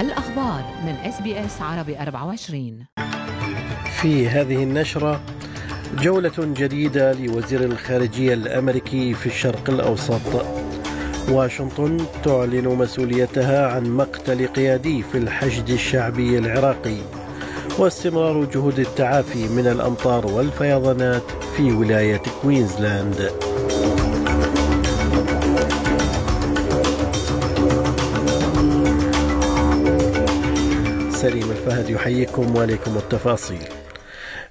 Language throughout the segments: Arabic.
الأخبار من إس بي إس عربي 24 في هذه النشرة جولة جديدة لوزير الخارجية الأمريكي في الشرق الأوسط. واشنطن تعلن مسؤوليتها عن مقتل قيادي في الحشد الشعبي العراقي. واستمرار جهود التعافي من الأمطار والفيضانات في ولاية كوينزلاند. سليم الفهد يحييكم وعليكم التفاصيل.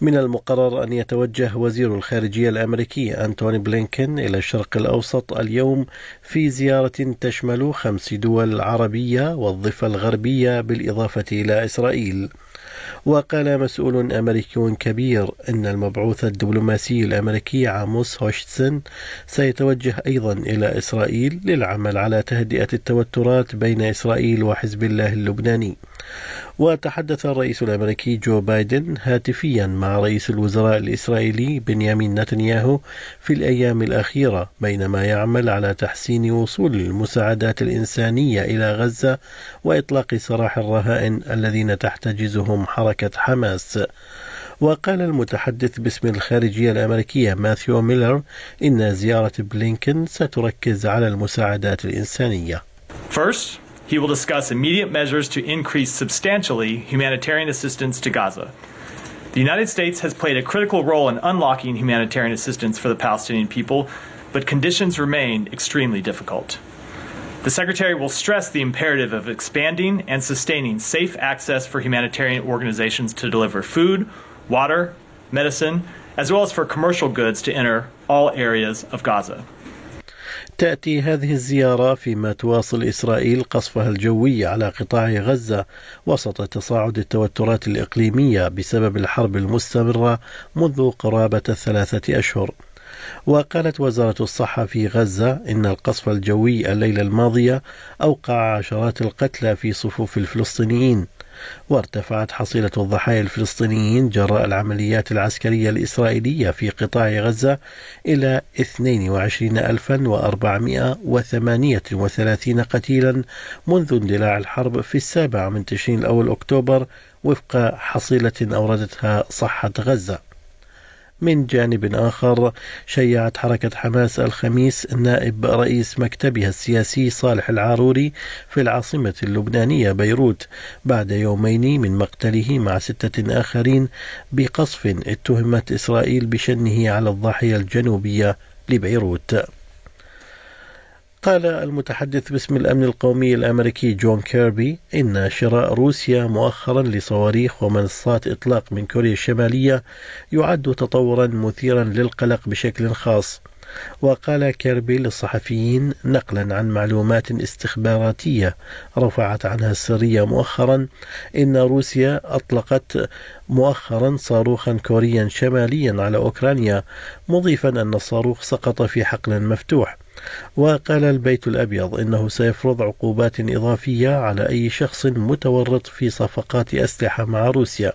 من المقرر أن يتوجه وزير الخارجية الأمريكي أنتوني بلينكن إلى الشرق الأوسط اليوم في زيارة تشمل خمس دول عربية والضفة الغربية بالإضافة إلى إسرائيل. وقال مسؤول أمريكي كبير أن المبعوث الدبلوماسي الأمريكي عاموس هوشتسن سيتوجه أيضا إلى إسرائيل للعمل على تهدئة التوترات بين إسرائيل وحزب الله اللبناني. وتحدث الرئيس الأمريكي جو بايدن هاتفيا مع رئيس الوزراء الإسرائيلي بنيامين نتنياهو في الأيام الأخيرة بينما يعمل على تحسين وصول المساعدات الإنسانية إلى غزة وإطلاق سراح الرهائن الذين تحتجزهم حركه حماس وقال المتحدث باسم الخارجيه الامريكيه ماثيو ميلر ان زياره بلينكن ستركز على المساعدات الانسانيه. First, He will discuss immediate measures to increase substantially humanitarian assistance to Gaza. The United States has played a critical role in unlocking humanitarian assistance for the Palestinian people, but conditions remain extremely difficult. The Secretary will stress the imperative of expanding and sustaining safe access for humanitarian organizations to deliver food, water, medicine, as well as for commercial goods to enter all areas of Gaza. تأتي هذه الزيارة فيما تواصل إسرائيل قصفها الجوي على قطاع غزة وسط تصاعد التوترات الإقليمية بسبب الحرب المستمرة منذ قرابة ثلاثة أشهر. وقالت وزارة الصحة في غزة إن القصف الجوي الليلة الماضية أوقع عشرات القتلى في صفوف الفلسطينيين. وارتفعت حصيلة الضحايا الفلسطينيين جراء العمليات العسكرية الإسرائيلية في قطاع غزة إلى 22438 قتيلا منذ اندلاع الحرب في السابع من تشرين الأول أكتوبر وفق حصيلة أوردتها صحة غزة. من جانب آخر شيعت حركة حماس الخميس نائب رئيس مكتبها السياسي صالح العاروري في العاصمة اللبنانية بيروت بعد يومين من مقتله مع ستة آخرين بقصف اتهمت إسرائيل بشنه على الضاحية الجنوبية لبيروت. قال المتحدث باسم الأمن القومي الأمريكي جون كيربي إن شراء روسيا مؤخرا لصواريخ ومنصات إطلاق من كوريا الشمالية يعد تطورا مثيرا للقلق بشكل خاص. وقال كيربي للصحفيين نقلا عن معلومات استخباراتية رفعت عنها السرية مؤخرا إن روسيا أطلقت مؤخرا صاروخا كوريا شماليا على أوكرانيا مضيفا أن الصاروخ سقط في حقل مفتوح. وقال البيت الأبيض إنه سيفرض عقوبات إضافية على أي شخص متورط في صفقات أسلحة مع روسيا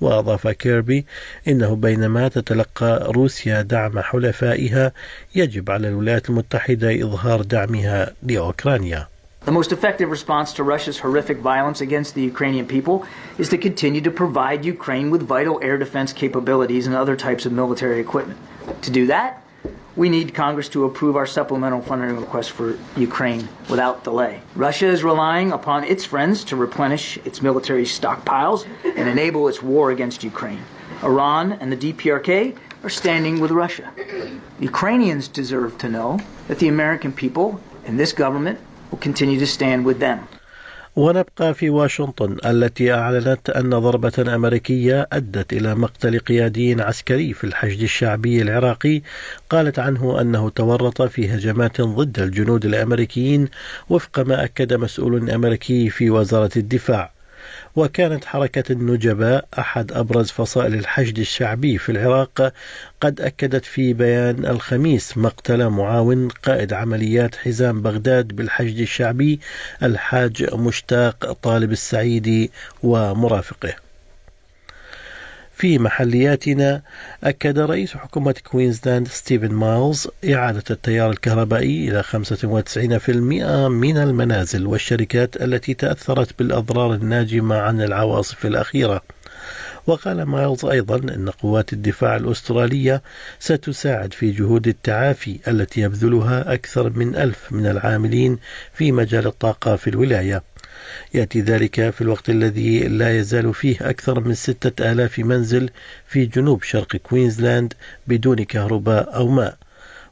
وأضاف كيربي إنه بينما تتلقى روسيا دعم حلفائها يجب على الولايات المتحدة إظهار دعمها لأوكرانيا The most effective response to Russia's horrific violence against the Ukrainian people is to continue to provide Ukraine with vital air defense capabilities and other types of military equipment. To do that, we need Congress to approve our supplemental funding request for Ukraine without delay. Russia is relying upon its friends to replenish its military stockpiles and enable its war against Ukraine. Iran and the DPRK are standing with Russia. Ukrainians deserve to know that the American people and this government will continue to stand with them. ونبقى في واشنطن التي أعلنت أن ضربة أمريكية أدت إلى مقتل قيادي عسكري في الحشد الشعبي العراقي. قالت عنه أنه تورط في هجمات ضد الجنود الأمريكيين وفق ما أكد مسؤول أمريكي في وزارة الدفاع. وكانت حركة النجباء أحد أبرز فصائل الحشد الشعبي في العراق قد أكدت في بيان الخميس مقتل معاون قائد عمليات حزام بغداد بالحشد الشعبي الحاج مشتاق طالب السعيدي ومرافقه. في محلياتنا أكد رئيس حكومة كوينزلاند ستيفن مايلز إعادة التيار الكهربائي إلى 95% من المنازل والشركات التي تأثرت بالأضرار الناجمة عن العواصف الأخيرة. وقال مايلز أيضا أن قوات الدفاع الأسترالية ستساعد في جهود التعافي التي يبذلها أكثر من ألف من العاملين في مجال الطاقة في الولاية. يأتي ذلك في الوقت الذي لا يزال فيه أكثر من ستة آلاف منزل في جنوب شرق كوينزلاند بدون كهرباء أو ماء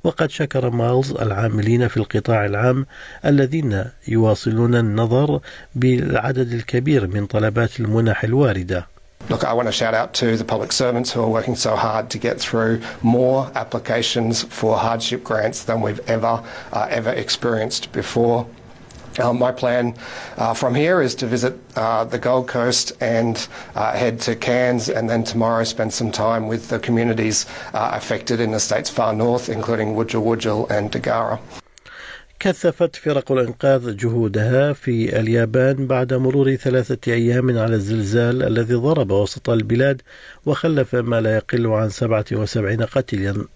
وقد شكر مايلز العاملين في القطاع العام الذين يواصلون النظر بالعدد الكبير من طلبات المنح الواردة Look, I want to shout out to the public servants who are working so hard to get through more applications for hardship grants than we've ever, uh, ever experienced before. Um, my plan uh, from here is to visit uh, the Gold Coast and uh, head to Cairns and then tomorrow spend some time with the communities uh, affected in the state's far north, including Wudja Wudjal and Dagara. كثفت فرق الإنقاذ جهودها في اليابان بعد مرور ثلاثة أيام على الزلزال الذي ضرب وسط البلاد وخلف ما لا يقل عن 77 قتيلا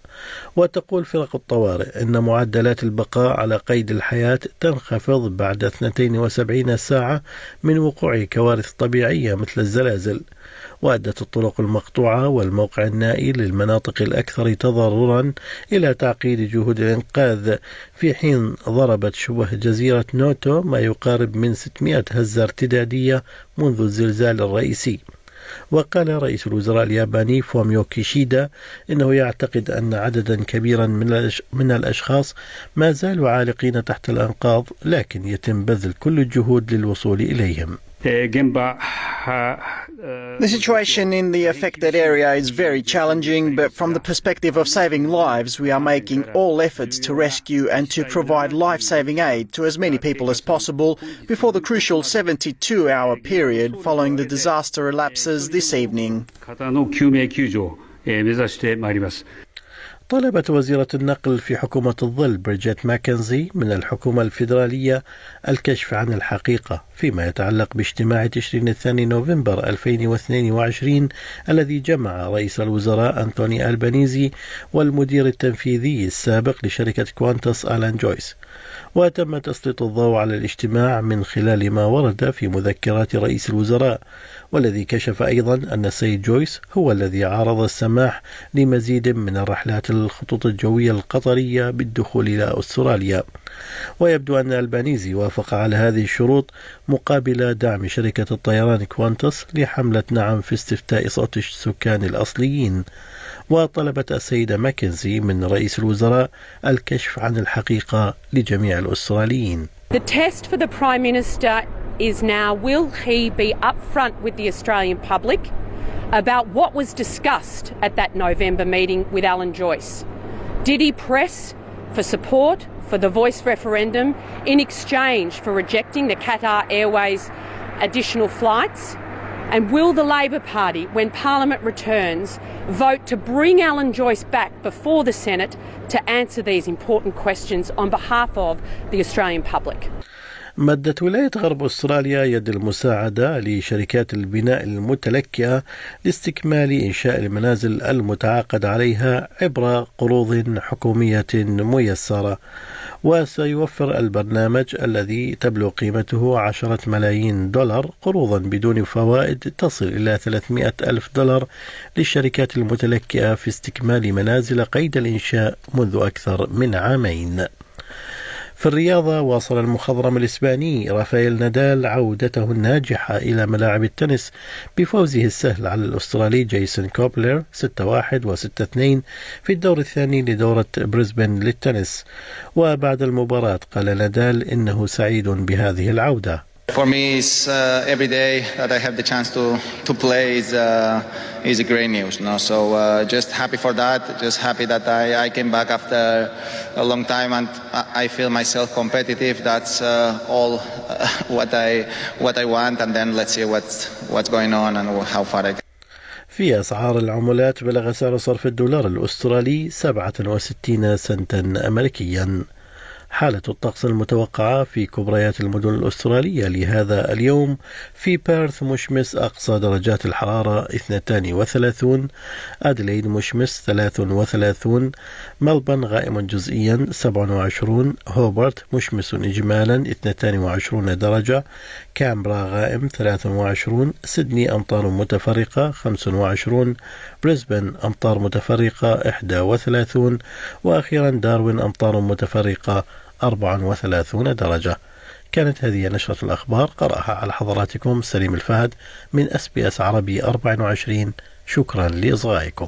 وتقول فرق الطوارئ إن معدلات البقاء على قيد الحياة تنخفض بعد 72 ساعة من وقوع كوارث طبيعية مثل الزلازل. وأدت الطرق المقطوعة والموقع النائي للمناطق الأكثر تضررا إلى تعقيد جهود الإنقاذ في حين ضربت شبه جزيرة نوتو ما يقارب من 600 هزة ارتدادية منذ الزلزال الرئيسي. وقال رئيس الوزراء الياباني فوميو كيشيدا إنه يعتقد أن عددا كبيرا من الأشخاص ما زالوا عالقين تحت الأنقاض لكن يتم بذل كل الجهود للوصول إليهم. The situation in the affected area is very challenging, but from the perspective of saving lives, we are making all efforts to rescue and to provide life saving aid to as many people as possible before the crucial 72 hour period following the disaster elapses this evening. طلبت وزيرة النقل في حكومة الظل بريجيت ماكنزي من الحكومة الفيدرالية الكشف عن الحقيقة فيما يتعلق باجتماع تشرين الثاني نوفمبر 2022 الذي جمع رئيس الوزراء أنتوني ألبانيزي والمدير التنفيذي السابق لشركة كوانتس آلان جويس. وتم تسليط الضوء على الاجتماع من خلال ما ورد في مذكرات رئيس الوزراء والذي كشف أيضا أن السيد جويس هو الذي عارض السماح لمزيد من الرحلات الخطوط الجوية القطرية بالدخول إلى أستراليا. ويبدو أن البانيزي وافق على هذه الشروط مقابل دعم شركة الطيران كوانتس لحملة نعم في استفتاء صوت السكان الأصليين. وطلبت السيدة ماكنزي من رئيس الوزراء الكشف عن الحقيقة لجميع الأستراليين. The test for the Prime Minister is now will he be upfront with the Australian public about what was discussed at that November meeting with Alan Joyce? Did he press for support for the voice referendum in exchange for rejecting the Qatar Airways additional flights? And will the Labor Party, when Parliament returns, vote to bring Alan Joyce back before the Senate to answer these important questions on behalf of the Australian public? مدت ولاية غرب أستراليا يد المساعدة لشركات البناء المتلكئة لاستكمال إنشاء المنازل المتعاقد عليها عبر قروض حكومية ميسرة. وسيوفر البرنامج الذي تبلغ قيمته عشرة ملايين دولار قروضا بدون فوائد تصل إلى 300 ألف دولار للشركات المتلكئة في استكمال منازل قيد الإنشاء منذ أكثر من عامين. في الرياضة واصل المخضرم الإسباني رافائيل نادال عودته الناجحة إلى ملاعب التنس بفوزه السهل على الأسترالي جيسون كوبلر 6-1 و6-2 في الدور الثاني لدورة بريسبن للتنس. وبعد المباراة قال نادال إنه سعيد بهذه العودة. For me, it's uh, every day that I have the chance to to play is uh, is great news. Know? So uh, just happy for that. Just happy that I, I came back after a long time and I feel myself competitive. That's uh, all what I what I want. And then let's see what's what's going on and how far I. Can. في أسعار العملات بلغ سعر صرف الدولار الأسترالي 67 سنتا أمريكيا حالة الطقس المتوقعة في كبريات المدن الأسترالية. لهذا اليوم في بيرث مشمس أقصى درجات الحرارة 32 أدليد مشمس 33 ملبن غائم جزئيا 27 هوبرت مشمس إجمالا 22 درجة كامبرا غائم 23 سيدني أمطار متفرقة 25 بريسبن أمطار متفرقة 31 وأخيرا داروين أمطار متفرقة 34 درجة. كانت هذه نشرة الأخبار قرأها على حضراتكم سليم الفهد من أس بي أس عربي 24 شكرا لإصغائكم.